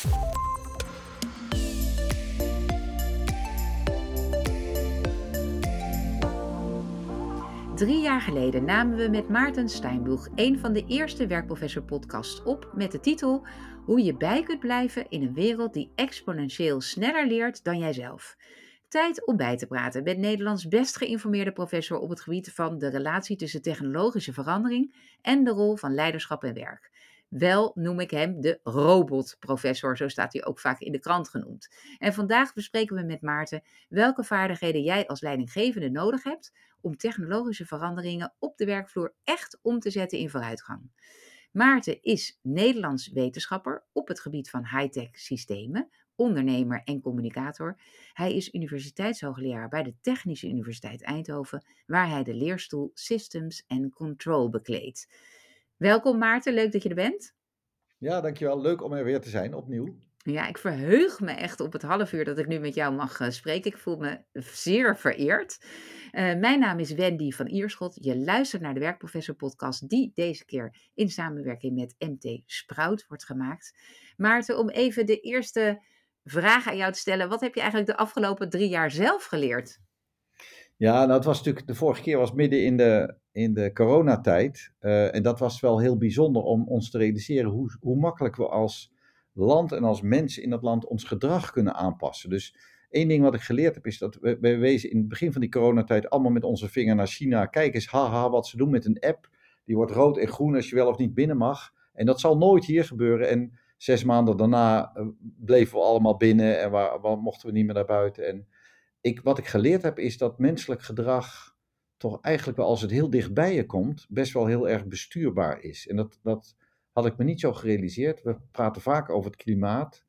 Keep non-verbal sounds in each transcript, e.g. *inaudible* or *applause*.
Drie jaar geleden namen we met Maarten Steinboeg een van de eerste werkprofessor-podcasts op met de titel Hoe je bij kunt blijven in een wereld die exponentieel sneller leert dan jijzelf. Tijd om bij te praten met Nederlands best geïnformeerde professor op het gebied van de relatie tussen technologische verandering en de rol van leiderschap en werk. Wel noem ik hem de robotprofessor, zo staat hij ook vaak in de krant genoemd. En vandaag bespreken we met Maarten welke vaardigheden jij als leidinggevende nodig hebt om technologische veranderingen op de werkvloer echt om te zetten in vooruitgang. Maarten is Nederlands wetenschapper op het gebied van high-tech systemen, ondernemer en communicator. Hij is universiteitshoogleraar bij de Technische Universiteit Eindhoven, waar hij de leerstoel Systems and Control bekleedt. Welkom Maarten, leuk dat je er bent. Ja, dankjewel. Leuk om er weer te zijn, opnieuw. Ja, ik verheug me echt op het half uur dat ik nu met jou mag uh, spreken. Ik voel me zeer vereerd. Uh, mijn naam is Wendy van Ierschot. Je luistert naar de Werkprofessor podcast die deze keer in samenwerking met MT Sprout wordt gemaakt. Maarten, om even de eerste vraag aan jou te stellen. Wat heb je eigenlijk de afgelopen drie jaar zelf geleerd? Ja, nou het was natuurlijk, de vorige keer was midden in de, in de coronatijd. Uh, en dat was wel heel bijzonder om ons te realiseren hoe, hoe makkelijk we als land en als mensen in dat land ons gedrag kunnen aanpassen. Dus één ding wat ik geleerd heb is dat we, we wezen in het begin van die coronatijd allemaal met onze vinger naar China. Kijk eens, haha, wat ze doen met een app. Die wordt rood en groen als je wel of niet binnen mag. En dat zal nooit hier gebeuren. En zes maanden daarna eh, bleven we allemaal binnen en waar, waar mochten we niet meer naar buiten. En ik, wat ik geleerd heb is dat menselijk gedrag toch eigenlijk wel als het heel dichtbij je komt, best wel heel erg bestuurbaar is. En dat, dat had ik me niet zo gerealiseerd. We praten vaak over het klimaat,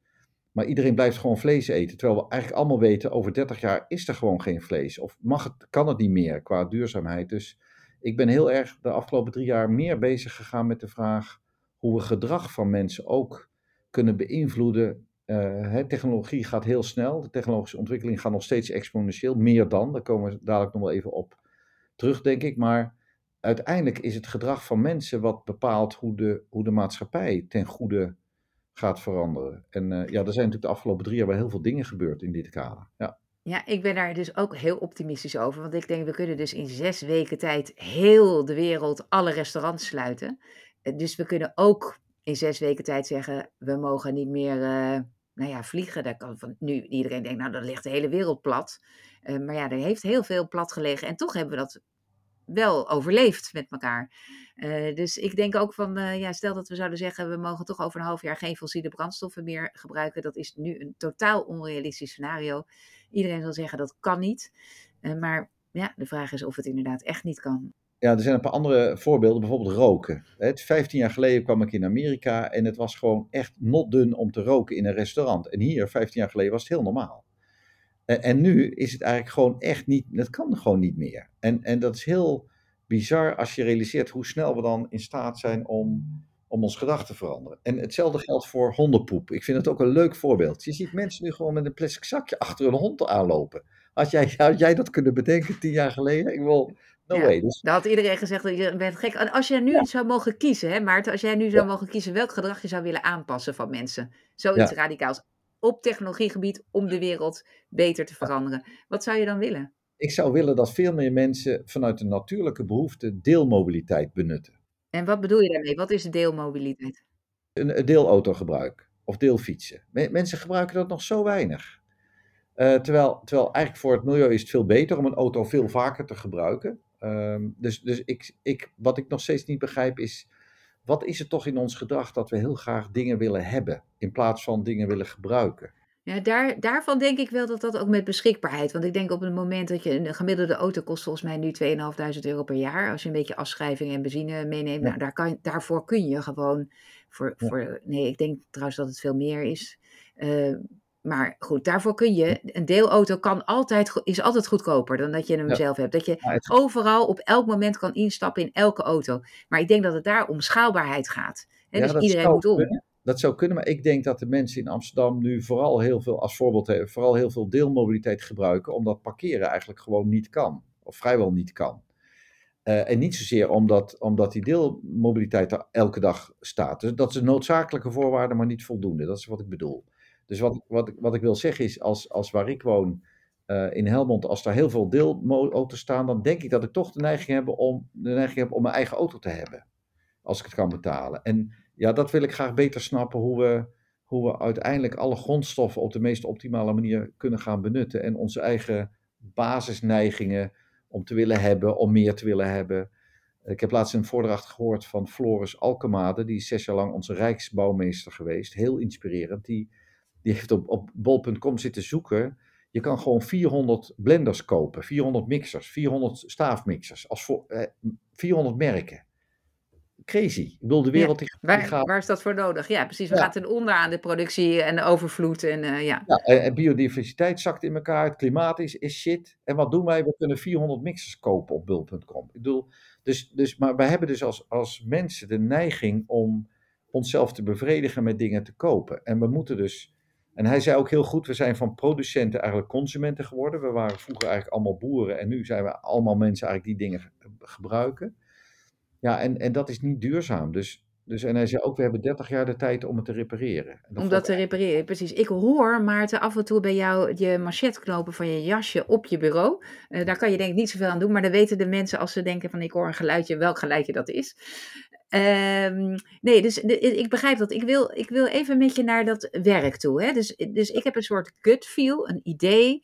maar iedereen blijft gewoon vlees eten. Terwijl we eigenlijk allemaal weten, over 30 jaar is er gewoon geen vlees. Of mag het, kan het niet meer qua duurzaamheid. Dus ik ben heel erg de afgelopen drie jaar meer bezig gegaan met de vraag hoe we gedrag van mensen ook kunnen beïnvloeden. Uh, technologie gaat heel snel. De technologische ontwikkeling gaat nog steeds exponentieel. Meer dan. Daar komen we dadelijk nog wel even op terug, denk ik. Maar uiteindelijk is het gedrag van mensen wat bepaalt hoe de, hoe de maatschappij ten goede gaat veranderen. En uh, ja, er zijn natuurlijk de afgelopen drie jaar wel heel veel dingen gebeurd in dit kader. Ja. Ja, ik ben daar dus ook heel optimistisch over. Want ik denk, we kunnen dus in zes weken tijd heel de wereld, alle restaurants sluiten. Eh, dus we kunnen ook in zes weken tijd zeggen, we mogen niet meer uh, nou ja, vliegen. Dat kan van nu iedereen denkt, nou dan ligt de hele wereld plat. Maar ja, er heeft heel veel plat gelegen. En toch hebben we dat wel overleefd met elkaar. Uh, dus ik denk ook van, uh, ja, stel dat we zouden zeggen, we mogen toch over een half jaar geen fossiele brandstoffen meer gebruiken. Dat is nu een totaal onrealistisch scenario. Iedereen zal zeggen dat kan niet. Uh, maar ja, de vraag is of het inderdaad echt niet kan. Ja, er zijn een paar andere voorbeelden, bijvoorbeeld roken. Het, 15 jaar geleden kwam ik in Amerika en het was gewoon echt not dun om te roken in een restaurant. En hier, 15 jaar geleden, was het heel normaal. En nu is het eigenlijk gewoon echt niet, dat kan gewoon niet meer. En, en dat is heel bizar als je realiseert hoe snel we dan in staat zijn om, om ons gedrag te veranderen. En hetzelfde geldt voor hondenpoep. Ik vind het ook een leuk voorbeeld. Je ziet mensen nu gewoon met een plastic zakje achter een hond aanlopen. Had jij, had jij dat kunnen bedenken tien jaar geleden? Ik wil, no ja, way. Dus... Dan had iedereen gezegd dat je bent gek. Als jij nu ja. zou mogen kiezen, hè Maarten, als jij nu zou ja. mogen kiezen welk gedrag je zou willen aanpassen van mensen. Zoiets radicaals op technologiegebied om de wereld beter te veranderen. Wat zou je dan willen? Ik zou willen dat veel meer mensen vanuit een natuurlijke behoefte deelmobiliteit benutten. En wat bedoel je daarmee? Wat is deelmobiliteit? Een, een deelautogebruik of deelfietsen. Mensen gebruiken dat nog zo weinig. Uh, terwijl, terwijl eigenlijk voor het milieu is het veel beter om een auto veel vaker te gebruiken. Uh, dus dus ik, ik, wat ik nog steeds niet begrijp is, wat is het toch in ons gedrag dat we heel graag dingen willen hebben in plaats van dingen willen gebruiken? Ja, daar, daarvan denk ik wel dat dat ook met beschikbaarheid. Want ik denk op het moment dat je een gemiddelde auto kost volgens mij nu 2.500 euro per jaar. Als je een beetje afschrijving en benzine meeneemt. Ja. Nou, daar kan, daarvoor kun je gewoon. Voor, ja. voor, nee, ik denk trouwens dat het veel meer is. Uh, maar goed, daarvoor kun je. Een deelauto kan altijd, is altijd goedkoper dan dat je hem ja. zelf hebt. Dat je ja, het... overal op elk moment kan instappen in elke auto. Maar ik denk dat het daar om schaalbaarheid gaat. He, ja, dus iedereen moet om. Kunnen. Dat zou kunnen, maar ik denk dat de mensen in Amsterdam nu vooral heel veel, als voorbeeld hebben, vooral heel veel deelmobiliteit gebruiken, omdat parkeren eigenlijk gewoon niet kan. Of vrijwel niet kan. Uh, en niet zozeer omdat, omdat die deelmobiliteit er elke dag staat. Dus dat is een noodzakelijke voorwaarde, maar niet voldoende. Dat is wat ik bedoel. Dus wat, wat, wat ik wil zeggen is, als, als waar ik woon uh, in Helmond, als daar heel veel deelauto's staan, dan denk ik dat ik toch de neiging heb om, de neiging heb om mijn eigen auto te hebben. Als ik het kan betalen. En ja, dat wil ik graag beter snappen, hoe we, hoe we uiteindelijk alle grondstoffen op de meest optimale manier kunnen gaan benutten. En onze eigen basisneigingen om te willen hebben, om meer te willen hebben. Ik heb laatst een voordracht gehoord van Floris Alkemade, die is zes jaar lang onze rijksbouwmeester geweest. Heel inspirerend. Die, die heeft op, op bol.com zitten zoeken. Je kan gewoon 400 blenders kopen, 400 mixers, 400 staafmixers, als voor, eh, 400 merken crazy. Ik bedoel, de wereld die, waar, gaat... waar is dat voor nodig? Ja, precies. We ja. gaan ten onder aan de productie en de overvloed. En, uh, ja. ja en, biodiversiteit zakt in elkaar. Het klimaat is, is shit. En wat doen wij? We kunnen 400 mixers kopen op bul.com. Ik bedoel, dus, dus, maar wij hebben dus als, als mensen de neiging om onszelf te bevredigen met dingen te kopen. En we moeten dus... En hij zei ook heel goed, we zijn van producenten eigenlijk consumenten geworden. We waren vroeger eigenlijk allemaal boeren en nu zijn we allemaal mensen eigenlijk die dingen gebruiken. Ja, en, en dat is niet duurzaam. Dus, dus, en hij zei ook, we hebben 30 jaar de tijd om het te repareren. om dat te repareren, precies. Ik hoor, Maarten, af en toe bij jou je machetknopen van je jasje op je bureau. Uh, daar kan je denk ik niet zoveel aan doen, maar dan weten de mensen als ze denken van ik hoor een geluidje, welk geluidje dat is. Um, nee, dus ik begrijp dat. Ik wil, ik wil even met je naar dat werk toe. Hè? Dus, dus ik heb een soort gut feel, een idee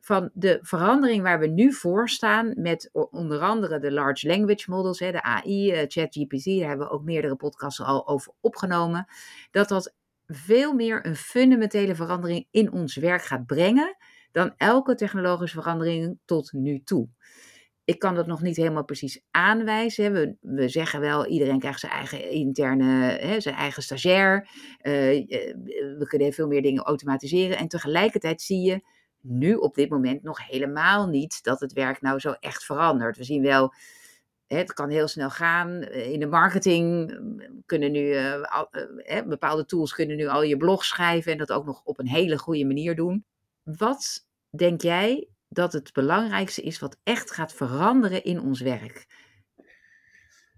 van de verandering waar we nu voor staan met onder andere de large language models, hè, de AI, uh, ChatGPT, daar hebben we ook meerdere podcasts al over opgenomen, dat dat veel meer een fundamentele verandering in ons werk gaat brengen dan elke technologische verandering tot nu toe. Ik kan dat nog niet helemaal precies aanwijzen. We, we zeggen wel, iedereen krijgt zijn eigen interne, hè, zijn eigen stagiair. Uh, we kunnen veel meer dingen automatiseren. En tegelijkertijd zie je nu op dit moment nog helemaal niet dat het werk nou zo echt verandert. We zien wel, het kan heel snel gaan. Eh, in de marketing eh, kunnen nu bepaalde tools kunnen nu al je blog schrijven en dat ook nog op een hele goede manier doen. Wat denk jij dat het belangrijkste is wat echt gaat veranderen in ons werk?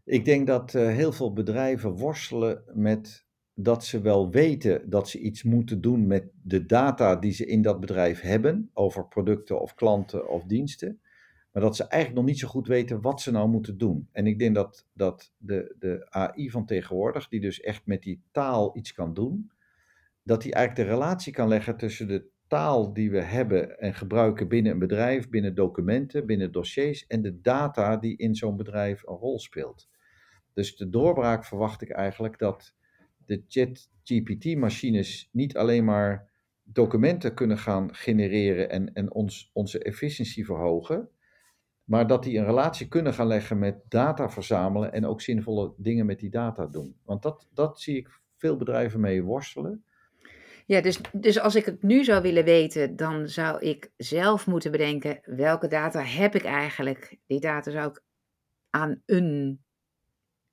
Ik denk dat uh, heel veel bedrijven worstelen met dat ze wel weten dat ze iets moeten doen met de data die ze in dat bedrijf hebben over producten of klanten of diensten. Maar dat ze eigenlijk nog niet zo goed weten wat ze nou moeten doen. En ik denk dat, dat de, de AI van tegenwoordig, die dus echt met die taal iets kan doen, dat die eigenlijk de relatie kan leggen tussen de taal die we hebben en gebruiken binnen een bedrijf, binnen documenten, binnen dossiers en de data die in zo'n bedrijf een rol speelt. Dus de doorbraak verwacht ik eigenlijk dat de ChatGPT-machines niet alleen maar documenten kunnen gaan genereren en, en ons, onze efficiëntie verhogen, maar dat die een relatie kunnen gaan leggen met data verzamelen en ook zinvolle dingen met die data doen. Want dat, dat zie ik veel bedrijven mee worstelen. Ja, dus, dus als ik het nu zou willen weten, dan zou ik zelf moeten bedenken welke data heb ik eigenlijk. Die data zou ik aan een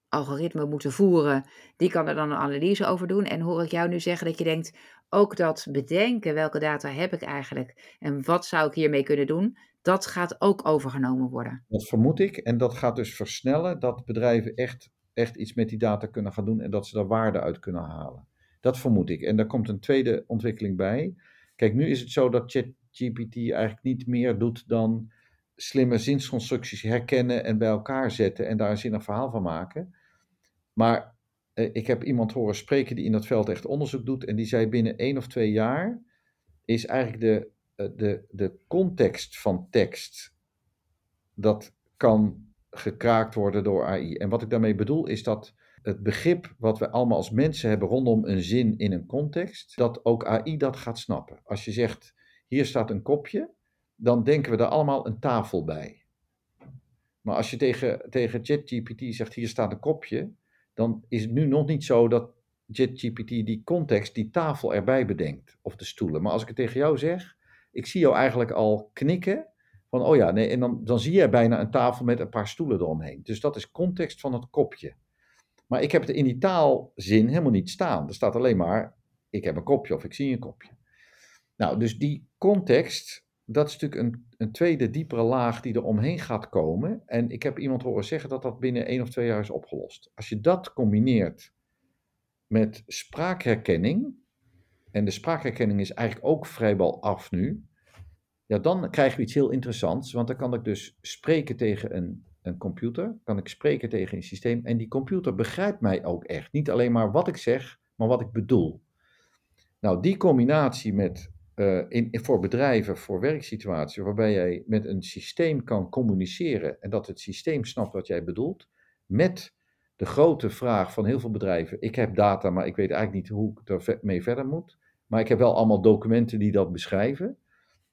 algoritme moeten voeren. Die kan er dan een analyse over doen. En hoor ik jou nu zeggen dat je denkt, ook dat bedenken welke data heb ik eigenlijk en wat zou ik hiermee kunnen doen, dat gaat ook overgenomen worden. Dat vermoed ik en dat gaat dus versnellen dat bedrijven echt, echt iets met die data kunnen gaan doen en dat ze daar waarde uit kunnen halen. Dat vermoed ik. En daar komt een tweede ontwikkeling bij. Kijk, nu is het zo dat ChatGPT eigenlijk niet meer doet dan slimme zinsconstructies herkennen en bij elkaar zetten en daar een zinnig verhaal van maken. Maar eh, ik heb iemand horen spreken die in dat veld echt onderzoek doet. En die zei binnen één of twee jaar is eigenlijk de, eh, de, de context van tekst. Dat kan gekraakt worden door AI. En wat ik daarmee bedoel is dat het begrip wat we allemaal als mensen hebben rondom een zin in een context, dat ook AI dat gaat snappen. Als je zegt, hier staat een kopje, dan denken we daar allemaal een tafel bij. Maar als je tegen, tegen ChatGPT zegt, hier staat een kopje, dan is het nu nog niet zo dat JetGPT die context, die tafel erbij bedenkt, of de stoelen. Maar als ik het tegen jou zeg, ik zie jou eigenlijk al knikken van, oh ja, nee, en dan, dan zie je bijna een tafel met een paar stoelen eromheen. Dus dat is context van het kopje. Maar ik heb het in die taalzin helemaal niet staan. Er staat alleen maar, ik heb een kopje of ik zie een kopje. Nou, dus die context, dat is natuurlijk een, een tweede, diepere laag die er omheen gaat komen. En ik heb iemand horen zeggen dat dat binnen één of twee jaar is opgelost. Als je dat combineert met spraakherkenning, en de spraakherkenning is eigenlijk ook vrijwel af nu, ja, dan krijgen we iets heel interessants. Want dan kan ik dus spreken tegen een, een computer, kan ik spreken tegen een systeem, en die computer begrijpt mij ook echt. Niet alleen maar wat ik zeg, maar wat ik bedoel. Nou, die combinatie met uh, in, voor bedrijven, voor werksituaties, waarbij jij met een systeem kan communiceren en dat het systeem snapt wat jij bedoelt, met de grote vraag van heel veel bedrijven: ik heb data, maar ik weet eigenlijk niet hoe ik ermee verder moet. Maar ik heb wel allemaal documenten die dat beschrijven.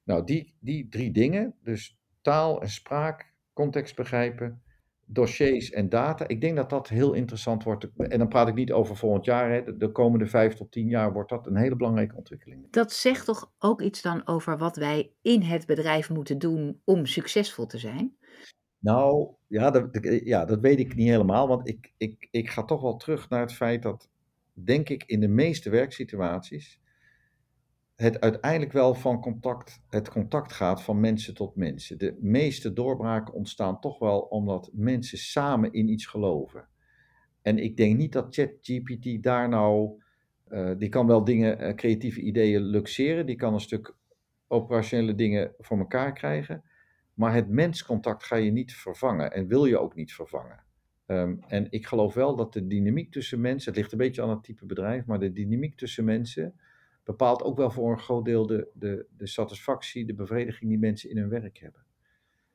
Nou, die, die drie dingen, dus taal en spraak, context begrijpen, dossiers en data. Ik denk dat dat heel interessant wordt. En dan praat ik niet over volgend jaar. Hè. De komende vijf tot tien jaar wordt dat een hele belangrijke ontwikkeling. Dat zegt toch ook iets dan over wat wij in het bedrijf moeten doen om succesvol te zijn? Nou, ja, dat, ja, dat weet ik niet helemaal. Want ik, ik, ik ga toch wel terug naar het feit dat, denk ik, in de meeste werksituaties het uiteindelijk wel van contact, het contact gaat van mensen tot mensen. De meeste doorbraken ontstaan toch wel omdat mensen samen in iets geloven. En ik denk niet dat ChatGPT daar nou, uh, die kan wel dingen, uh, creatieve ideeën luxeren, die kan een stuk operationele dingen voor elkaar krijgen, maar het menscontact ga je niet vervangen en wil je ook niet vervangen. Um, en ik geloof wel dat de dynamiek tussen mensen, het ligt een beetje aan het type bedrijf, maar de dynamiek tussen mensen, bepaalt ook wel voor een groot deel de, de, de satisfactie, de bevrediging die mensen in hun werk hebben.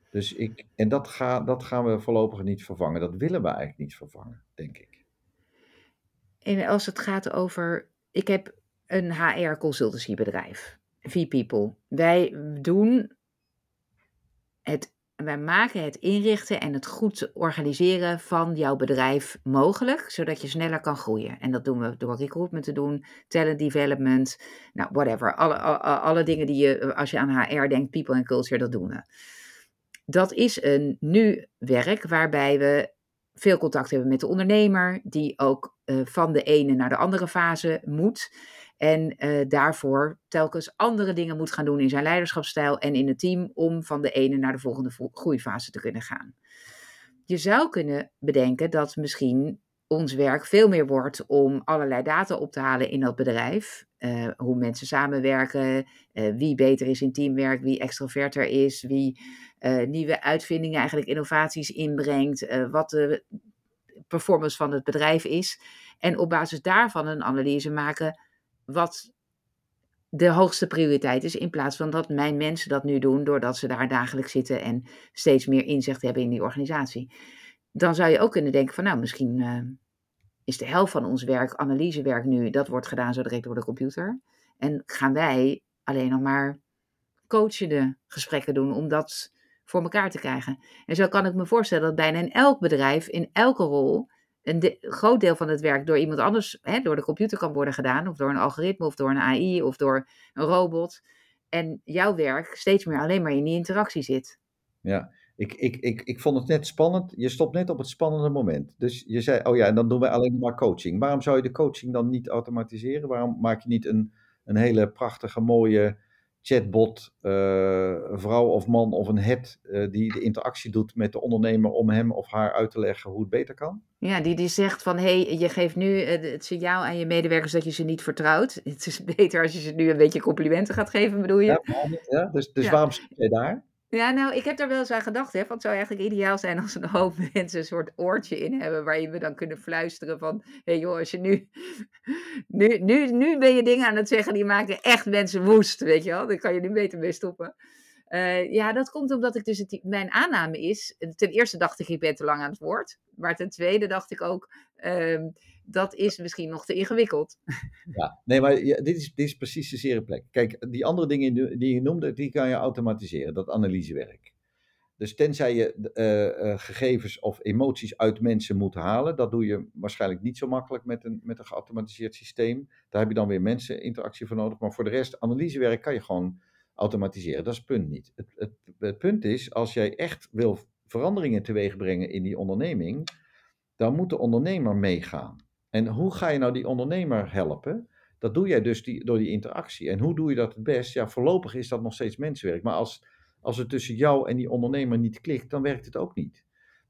Dus ik, en dat, ga, dat gaan we voorlopig niet vervangen. Dat willen we eigenlijk niet vervangen, denk ik. En als het gaat over, ik heb een HR consultancybedrijf, V-People. Wij doen het wij maken het inrichten en het goed organiseren van jouw bedrijf mogelijk, zodat je sneller kan groeien. En dat doen we door recruitment te doen, talent development, nou whatever. Alle, alle, alle dingen die je, als je aan HR denkt, people and culture, dat doen we. Dat is een nu werk waarbij we veel contact hebben met de ondernemer, die ook uh, van de ene naar de andere fase moet. En uh, daarvoor telkens andere dingen moet gaan doen in zijn leiderschapsstijl en in het team om van de ene naar de volgende groeifase te kunnen gaan. Je zou kunnen bedenken dat misschien ons werk veel meer wordt om allerlei data op te halen in dat bedrijf. Uh, hoe mensen samenwerken, uh, wie beter is in teamwerk, wie extroverter is, wie nieuwe uitvindingen, eigenlijk innovaties inbrengt, wat de performance van het bedrijf is. En op basis daarvan een analyse maken wat de hoogste prioriteit is, in plaats van dat mijn mensen dat nu doen, doordat ze daar dagelijks zitten en steeds meer inzicht hebben in die organisatie. Dan zou je ook kunnen denken van, nou, misschien uh, is de helft van ons werk, analysewerk nu, dat wordt gedaan zo direct door de computer. En gaan wij alleen nog maar coachende gesprekken doen om dat voor elkaar te krijgen. En zo kan ik me voorstellen dat bijna in elk bedrijf, in elke rol, een groot deel van het werk door iemand anders, hè, door de computer kan worden gedaan, of door een algoritme, of door een AI, of door een robot. En jouw werk steeds meer alleen maar in die interactie zit. Ja, ik, ik, ik, ik vond het net spannend. Je stopt net op het spannende moment. Dus je zei, oh ja, en dan doen wij alleen maar coaching. Waarom zou je de coaching dan niet automatiseren? Waarom maak je niet een, een hele prachtige, mooie chatbot, uh, vrouw of man of een het, uh, die de interactie doet met de ondernemer om hem of haar uit te leggen hoe het beter kan? Ja, die, die zegt van hé, hey, je geeft nu eh, het signaal aan je medewerkers dat je ze niet vertrouwt. *laughs* Het is beter als je ze nu een beetje complimenten gaat geven, bedoel je? Ja, ja dus, dus ja. waarom zit jij daar? Ja, nou, ik heb daar wel eens aan gedacht. Hè, want het zou eigenlijk ideaal zijn als een hoop *laughs* mensen een soort oortje in hebben. Waarin we dan kunnen fluisteren van... Hé joh, als je nu, *laughs* nu, nu... Nu ben je dingen aan het zeggen die maken echt mensen woest, weet je wel. Dan kan je nu beter mee stoppen. Uh, ja, dat komt omdat ik dus... Het, mijn aanname is... Ten eerste dacht ik, ik ben te lang aan het woord. Maar ten tweede dacht ik ook... Uh, dat is misschien nog te ingewikkeld. Ja, nee, maar dit, is, dit is precies de zere plek. Kijk, die andere dingen die je noemde, die kan je automatiseren, dat analysewerk. Dus tenzij je uh, uh, gegevens of emoties uit mensen moet halen, dat doe je waarschijnlijk niet zo makkelijk met een, met een geautomatiseerd systeem. Daar heb je dan weer menseninteractie voor nodig. Maar voor de rest, analysewerk kan je gewoon automatiseren. Dat is het punt niet. Het, het, punt is, als jij echt wil veranderingen teweeg brengen in die onderneming, dan moet de ondernemer meegaan. En hoe ga je nou die ondernemer helpen? dat doe jij dus die, door die interactie. En hoe doe je dat het best? Ja, voorlopig is dat nog steeds mensenwerk. Maar als, als het tussen jou en die ondernemer niet klikt, dan werkt het ook niet.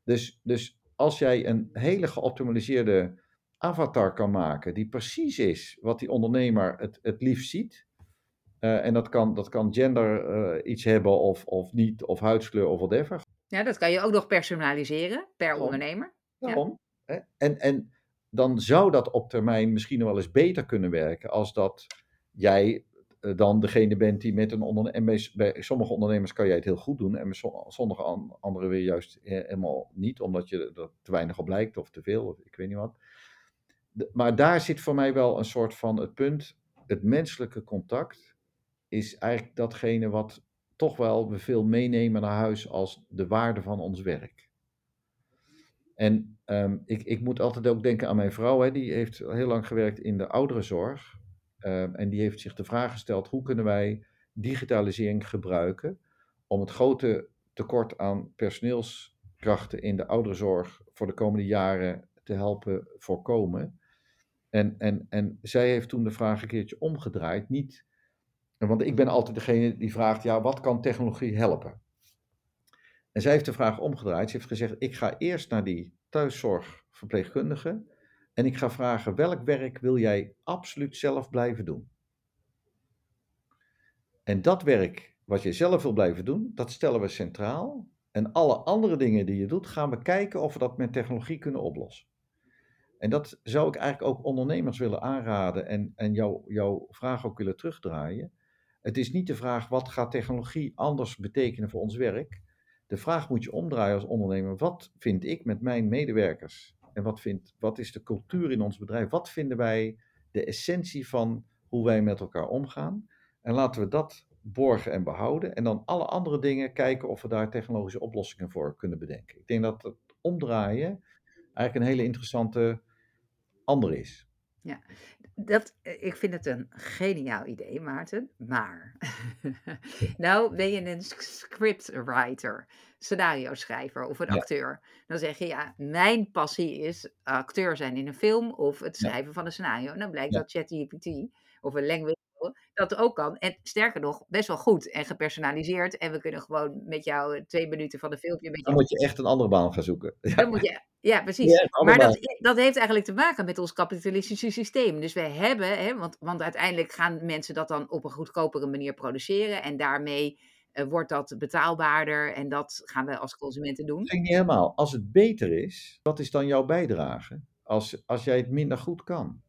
Dus, dus als jij een hele geoptimaliseerde avatar kan maken, die precies is wat die ondernemer het, het liefst ziet. Eh, en dat kan, dat kan gender eh, iets hebben of, of niet, of huidskleur of whatever. Ja, dat kan je ook nog personaliseren per Daarom. ondernemer. Daarom. Hè? En, en dan zou dat op termijn misschien wel eens beter kunnen werken als dat jij eh, dan degene bent die met een ondernemer. En bij, bij sommige ondernemers kan jij het heel goed doen en bij sommige an- anderen weer juist he- helemaal niet, omdat je er te weinig op lijkt of te veel, of ik weet niet wat. De- maar daar zit voor mij wel een soort van het punt. Het menselijke contact is eigenlijk datgene wat toch wel we veel meenemen naar huis als de waarde van ons werk. En ehm, ik, ik moet altijd ook denken aan mijn vrouw, hè, die heeft heel lang gewerkt in de ouderenzorg. Ehm, en die heeft zich de vraag gesteld: hoe kunnen wij digitalisering gebruiken om het grote tekort aan personeelskrachten in de ouderenzorg voor de komende jaren te helpen voorkomen? En, en, en zij heeft toen de vraag een keertje omgedraaid. Niet, want ik ben altijd degene die vraagt: ja, wat kan technologie helpen? En zij heeft de vraag omgedraaid. Ze heeft gezegd: Ik ga eerst naar die thuiszorgverpleegkundige. En ik ga vragen: welk werk wil jij absoluut zelf blijven doen? En dat werk wat je zelf wil blijven doen, dat stellen we centraal. En alle andere dingen die je doet, gaan we kijken of we dat met technologie kunnen oplossen. En dat zou ik eigenlijk ook ondernemers willen aanraden en, en jou, jouw vraag ook willen terugdraaien. Het is niet de vraag wat gaat technologie anders betekenen voor ons werk. De vraag moet je omdraaien als ondernemer. Wat vind ik met mijn medewerkers? En wat, wat is de cultuur in ons bedrijf? Wat vinden wij de essentie van hoe wij met elkaar omgaan? En laten we dat borgen en behouden. En dan alle andere dingen kijken of we daar technologische oplossingen voor kunnen bedenken. Ik denk dat het omdraaien eigenlijk een hele interessante andere is. Dat, eh, ik vind het een geniaal idee, Maarten. Maar, *laughs* *laughs* nou ben je een scriptwriter, scenario schrijver of een Ja. acteur. Dan zeg je, ja, mijn passie is acteur zijn in een film of het Ja. schrijven van een scenario. En dan blijkt dat ChatGPT of een language dat ook kan. En sterker nog, best wel goed en gepersonaliseerd. En we kunnen gewoon met jou eh, twee minuten van een filmpje met Dan jou moet je echt een andere baan gaan zoeken. Ja, *laughs* dan moet je, ja, precies. Ja, maar dat, dat heeft eigenlijk te maken met ons kapitalistische systeem. Dus we hebben, hè, want, want uiteindelijk gaan mensen dat dan op een goedkopere manier produceren. En daarmee eh, wordt dat betaalbaarder. En dat gaan we als consumenten doen. Dat vind ik niet helemaal. Als het beter is, wat is dan jouw bijdrage? Als, als jij het minder goed kan.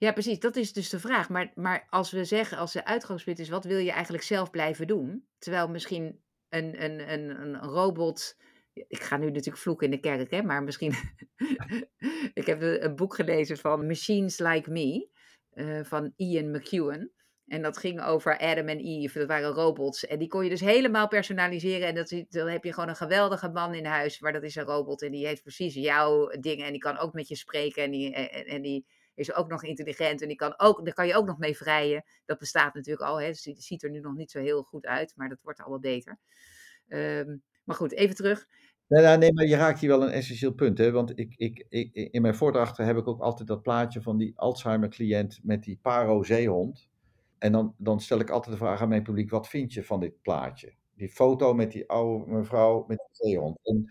Ja, precies. Dat is dus de vraag. Maar, maar als we zeggen, als de uitgangspunt is, wat wil je eigenlijk zelf blijven doen? Terwijl misschien een, een, een, een robot. Ik ga nu natuurlijk vloeken in de kerk, hè, maar misschien. *laughs* ik heb een, boek gelezen van Machines Like Me, eh, van Ian McEwan. En dat ging over Adam en Eve. Dat waren robots. En die kon je dus helemaal personaliseren. En dat, dan heb je gewoon een geweldige man in huis. Maar dat is een robot. En die heeft precies jouw dingen. En die kan ook met je spreken. En die, en die is ook nog intelligent. En die kan ook, daar kan je ook nog mee vrijen. Dat bestaat natuurlijk al. Hè. Ziet- er nu nog niet zo heel goed uit. Maar dat wordt allemaal beter. Ehm, maar goed, even terug. Nee, nee, nee, maar je raakt hier wel een essentieel punt. Hè? Want ik, ik, ik, in mijn voordrachten heb ik ook altijd dat plaatje van die Alzheimer-cliënt met die paro-zeehond. En dan, dan stel ik altijd de vraag aan mijn publiek: wat vind je van dit plaatje? Die foto met die oude mevrouw met die zeehond. En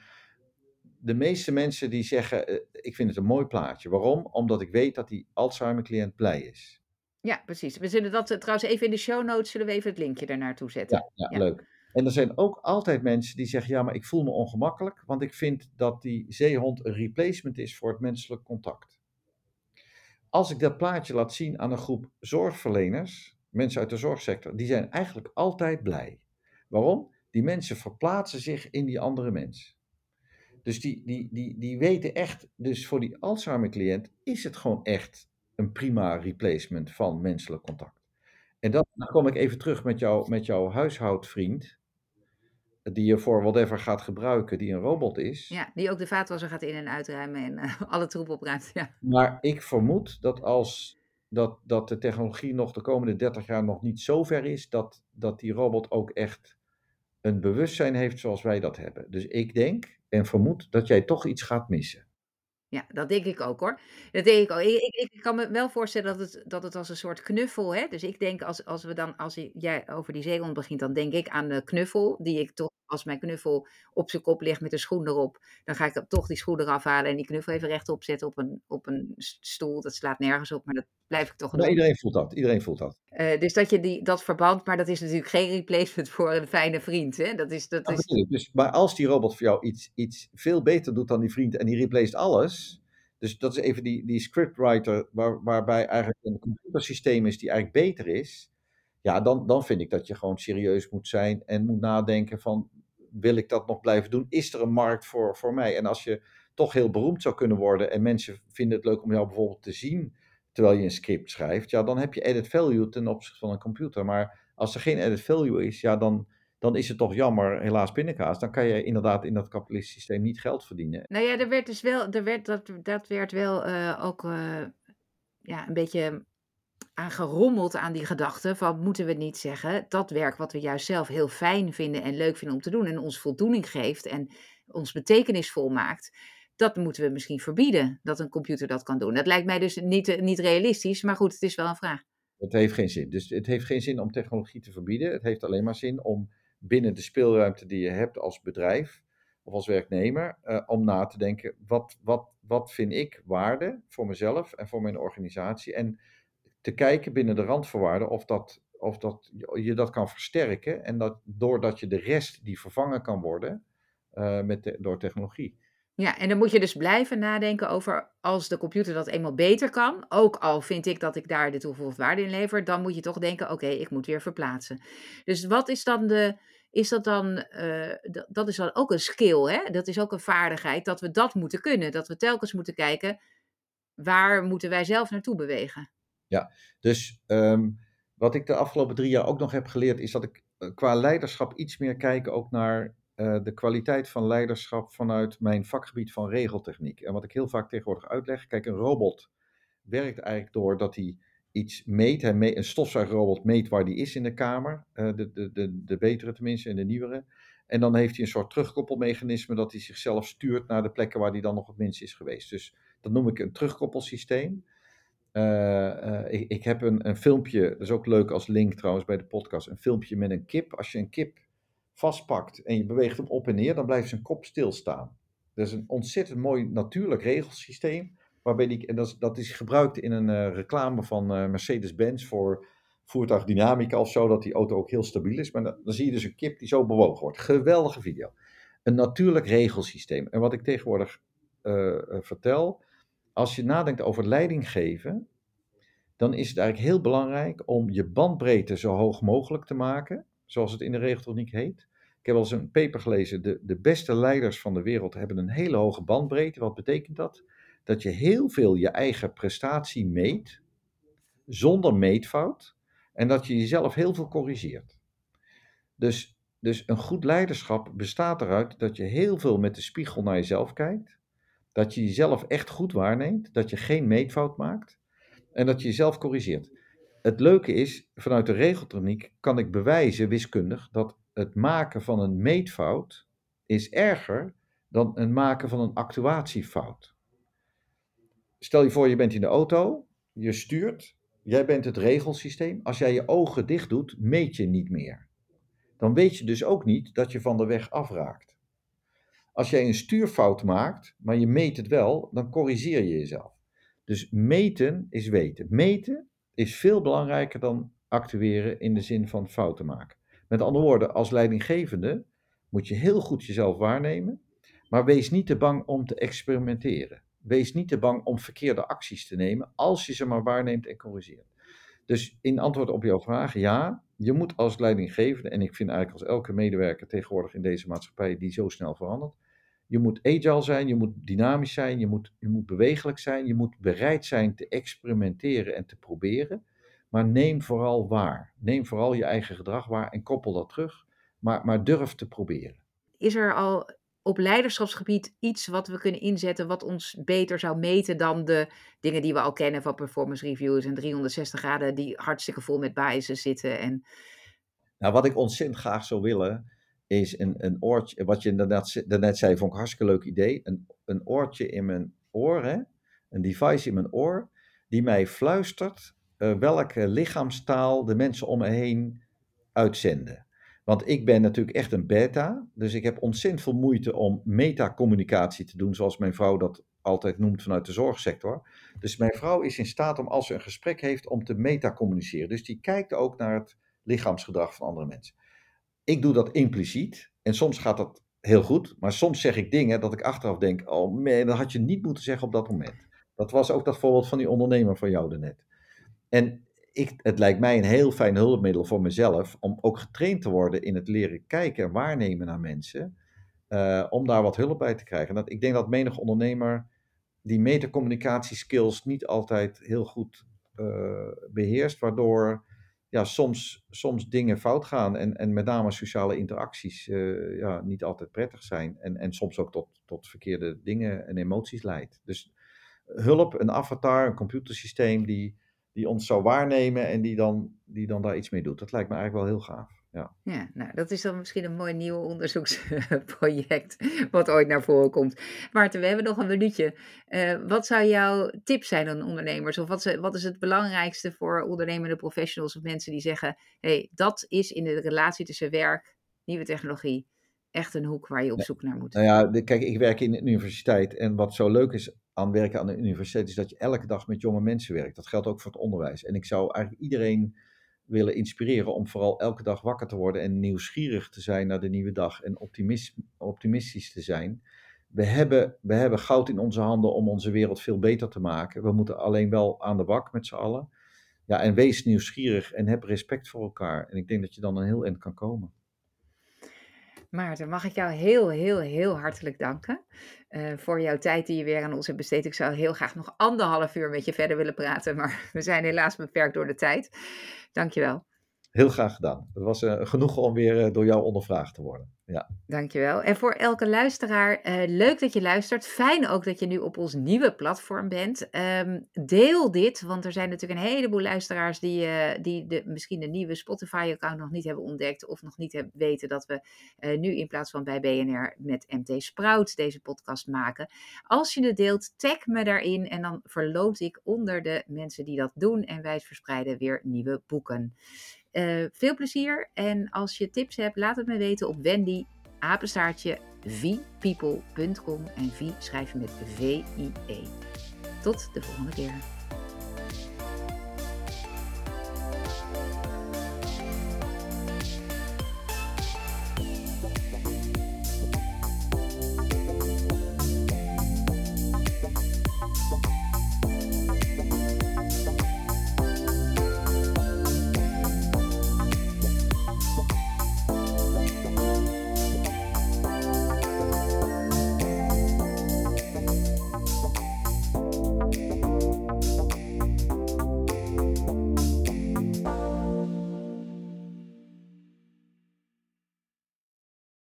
de meeste mensen die zeggen: eh, Ik vind het een mooi plaatje. Waarom? Omdat ik weet dat die Alzheimer-cliënt blij is. Ja, precies. We zullen dat eh, trouwens even in de show notes. Zullen we even het linkje daarnaartoe zetten. Ja, ja, Ja. leuk. En er zijn ook altijd mensen die zeggen: Ja, maar ik voel me ongemakkelijk, want ik vind dat die zeehond een replacement is voor het menselijk contact. Als ik dat plaatje laat zien aan een groep zorgverleners, mensen uit de zorgsector, die zijn eigenlijk altijd blij. Waarom? Die mensen verplaatsen zich in die andere mens. Dus die, die, die, die weten echt, dus voor die Alzheimer-cliënt is het gewoon echt een prima replacement van menselijk contact. En dat, dan kom ik even terug met, jou, met jouw huishoudvriend, die je voor whatever gaat gebruiken, die een robot is. Ja, die ook de vaatwasser gaat in- en uitruimen en eh, *laughs* alle troep opruimt. Ja. Maar ik vermoed dat als dat, dat de technologie nog de komende 30 jaar nog niet zo ver is, dat, dat die robot ook echt een bewustzijn heeft zoals wij dat hebben. Dus ik denk en vermoed dat jij toch iets gaat missen. Ja, dat denk ik ook hoor. Dat denk ik ook. Ik ik kan me wel voorstellen dat het dat het als een soort knuffel, hè dus ik denk als als we dan als jij over die zeehond begint, dan denk ik aan de knuffel, die ik toch als mijn knuffel op zijn kop ligt met de schoen erop, dan ga ik dan toch die schoen eraf halen en die knuffel even rechtop zetten op een op een stoel. Dat slaat nergens op, maar dat blijf ik toch doen. iedereen voelt dat, iedereen voelt dat. Eh, dus dat je die dat verband maar dat is natuurlijk geen replacement *laughs* voor een fijne vriend, hè. Dat is dat Dat is. Dus, maar als die robot voor jou iets, iets veel beter doet dan die vriend en die replaced alles. Dus dat is even die, die scriptwriter waar, waarbij eigenlijk een computersysteem is die eigenlijk beter is. Ja, dan, dan vind ik dat je gewoon serieus moet zijn en moet nadenken van, wil ik dat nog blijven doen? Is er een markt voor, voor mij? En als je toch heel beroemd zou kunnen worden en mensen vinden het leuk om jou bijvoorbeeld te zien terwijl je een script schrijft, ja, dan heb je added value ten opzichte van een computer. Maar als er geen added value is, ja, dan, dan is het toch jammer, helaas pindakaas. Dan kan je inderdaad in dat kapitalistische systeem niet geld verdienen. Nou ja, er werd dus wel er werd dat dat werd wel, eh, ook, eh, ja, een beetje aan gerommeld aan die gedachte van moeten we niet zeggen, dat werk wat we juist zelf heel fijn vinden en leuk vinden om te doen en ons voldoening geeft en ons betekenisvol maakt, dat moeten we misschien verbieden, dat een computer dat kan doen. Dat lijkt mij dus niet, eh, niet realistisch, maar goed, het is wel een vraag. Het heeft geen zin. Dus het heeft geen zin om technologie te verbieden. Het heeft alleen maar zin om binnen de speelruimte die je hebt als bedrijf of als werknemer, eh, om na te denken, wat, wat, wat vind ik waarde voor mezelf en voor mijn organisatie? En te kijken binnen de randvoorwaarden of, dat, of dat, je dat kan versterken en dat doordat je de rest die vervangen kan worden eh, met door technologie. Ja, en dan moet je dus blijven nadenken over als de computer dat eenmaal beter kan, ook al vind ik dat ik daar de toegevoegde waarde in lever, dan moet je toch denken: oké, ik moet weer verplaatsen. Dus wat is dan de. Is dat dan, eh, dat is dan ook een skill, hè? Dat is ook een vaardigheid, dat we dat moeten kunnen. Dat we telkens moeten kijken, waar moeten wij zelf naartoe bewegen? Ja, dus ehm, wat ik de afgelopen drie jaar ook nog heb geleerd, is dat ik eh, qua leiderschap iets meer kijk ook naar eh, de kwaliteit van leiderschap vanuit mijn vakgebied van regeltechniek. En wat ik heel vaak tegenwoordig uitleg, kijk, een robot werkt eigenlijk door dat hij iets meet. Hij me- een stofzuigrobot meet waar die is in de kamer, eh, de, de, de, de betere tenminste en de nieuwere. En dan heeft hij een soort terugkoppelmechanisme dat hij zichzelf stuurt naar de plekken waar hij dan nog het minst is geweest. Dus dat noem ik een terugkoppelsysteem. Eh, eh, ik, ik heb een, een filmpje, dat is ook leuk als link trouwens bij de podcast, een filmpje met een kip. Als je een kip vastpakt en je beweegt hem op en neer, dan blijft zijn kop stilstaan. Dat is een ontzettend mooi natuurlijk regelsysteem, waarbij die, en dat, is, dat is gebruikt in een eh, reclame van Mercedes-Benz voor voertuigdynamica of zo, dat die auto ook heel stabiel is. Maar dan, dan zie je dus een kip die zo bewogen wordt. Geweldige video. Een natuurlijk regelsysteem. En wat ik tegenwoordig vertel, als je nadenkt over leiding geven, dan is het eigenlijk heel belangrijk om je bandbreedte zo hoog mogelijk te maken, zoals het in de regeltechniek heet. Ik heb al eens een paper gelezen, de, de beste leiders van de wereld hebben een hele hoge bandbreedte. Wat betekent dat? Dat je heel veel je eigen prestatie meet, zonder meetfout, en dat je jezelf heel veel corrigeert. Dus, dus een goed leiderschap bestaat eruit dat je heel veel met de spiegel naar jezelf kijkt, dat je jezelf echt goed waarneemt, dat je geen meetfout maakt en dat je jezelf corrigeert. Het leuke is, vanuit de regeltechniek kan ik bewijzen, wiskundig, dat het maken van een meetfout is erger dan het maken van een actuatiefout. Stel je voor, je bent in de auto, je stuurt, jij bent het regelsysteem. Als jij je ogen dicht doet, meet je niet meer. Dan weet je dus ook niet dat je van de weg afraakt. Als jij een stuurfout maakt, maar je meet het wel, dan corrigeer je jezelf. Dus meten is weten. Meten is veel belangrijker dan actueren in de zin van fouten maken. Met andere woorden, als leidinggevende moet je heel goed jezelf waarnemen, maar wees niet te bang om te experimenteren. Wees niet te bang om verkeerde acties te nemen, als je ze maar waarneemt en corrigeert. Dus in antwoord op jouw vraag, ja, je moet als leidinggevende, en ik vind eigenlijk als elke medewerker tegenwoordig in deze maatschappij die zo snel verandert, je moet agile zijn, je moet dynamisch zijn, je moet, je moet bewegelijk zijn, je moet bereid zijn te experimenteren en te proberen. Maar neem vooral waar. Neem vooral je eigen gedrag waar en koppel dat terug. Maar, maar durf te proberen. Is er al op leiderschapsgebied iets wat we kunnen inzetten wat ons beter zou meten dan de dingen die we al kennen van performance reviews en 360 graden die hartstikke vol met biases zitten en Nou, wat ik ontzettend graag zou willen, is een, een oortje, wat je inderdaad, daarnet zei, vond ik een hartstikke leuk idee, een, een oortje in mijn oor, hè? een device in mijn oor, die mij fluistert uh, welke lichaamstaal de mensen om me heen uitzenden. Want ik ben natuurlijk echt een beta, dus ik heb ontzettend veel moeite om metacommunicatie te doen, zoals mijn vrouw dat altijd noemt vanuit de zorgsector. Dus mijn vrouw is in staat om als ze een gesprek heeft om te metacommuniceren. Dus die kijkt ook naar het lichaamsgedrag van andere mensen. Ik doe dat impliciet en soms gaat dat heel goed, maar soms zeg ik dingen dat ik achteraf denk, oh man, dat had je niet moeten zeggen op dat moment. Dat was ook dat voorbeeld van die ondernemer van jou daarnet. En ik, het lijkt mij een heel fijn hulpmiddel voor mezelf om ook getraind te worden in het leren kijken en waarnemen naar mensen, uh, om daar wat hulp bij te krijgen. Dat, ik denk dat menig ondernemer die metacommunicatieskills niet altijd heel goed uh, beheerst, waardoor ja, soms, soms dingen fout gaan en, en met name sociale interacties uh, ja, niet altijd prettig zijn en, en soms ook tot, tot verkeerde dingen en emoties leidt. Dus hulp, een avatar, een computersysteem die, die ons zou waarnemen en die dan, die dan daar iets mee doet. Dat lijkt me eigenlijk wel heel gaaf. Ja. ja, nou, dat is dan misschien een mooi nieuw onderzoeksproject *laughs* wat ooit naar voren komt. Maarten, we hebben nog een minuutje. Uh, wat zou jouw tip zijn aan ondernemers? Of wat is, wat is het belangrijkste voor ondernemende professionals of mensen die zeggen: hey, dat is in de relatie tussen werk, nieuwe technologie, echt een hoek waar je op zoek naar moet? Nou ja, kijk, ik werk in de universiteit en wat zo leuk is aan werken aan de universiteit is dat je elke dag met jonge mensen werkt. Dat geldt ook voor het onderwijs. En ik zou eigenlijk iedereen willen inspireren om vooral elke dag wakker te worden en nieuwsgierig te zijn naar de nieuwe dag en optimistisch te zijn. We hebben, we hebben goud in onze handen om onze wereld veel beter te maken. We moeten alleen wel aan de bak met z'n allen. Ja, en wees nieuwsgierig en heb respect voor elkaar. En ik denk dat je dan een heel eind kan komen. Maarten, mag ik jou heel, heel, heel hartelijk danken uh, voor jouw tijd die je weer aan ons hebt besteed. Ik zou heel graag nog anderhalf uur met je verder willen praten, maar *laughs* we zijn helaas beperkt door de tijd. Dankjewel. Heel graag gedaan. Het was uh, genoeg om weer uh, door jou ondervraagd te worden. Ja. Dankjewel. En voor elke luisteraar, uh, leuk dat je luistert. Fijn ook dat je nu op ons nieuwe platform bent. Um, deel dit, want er zijn natuurlijk een heleboel luisteraars die, die de, misschien de nieuwe Spotify-account nog niet hebben ontdekt. Of nog niet weten dat we nu in plaats van bij BNR met MT Sprout deze podcast maken. Als je het deelt, tag me daarin en dan verloot ik onder de mensen die dat doen. En wij verspreiden weer nieuwe boeken. Veel plezier en als je tips hebt, laat het me weten op Wendy apenstaartje vpeople.com en V schrijf je met V-I-E. Tot de volgende keer.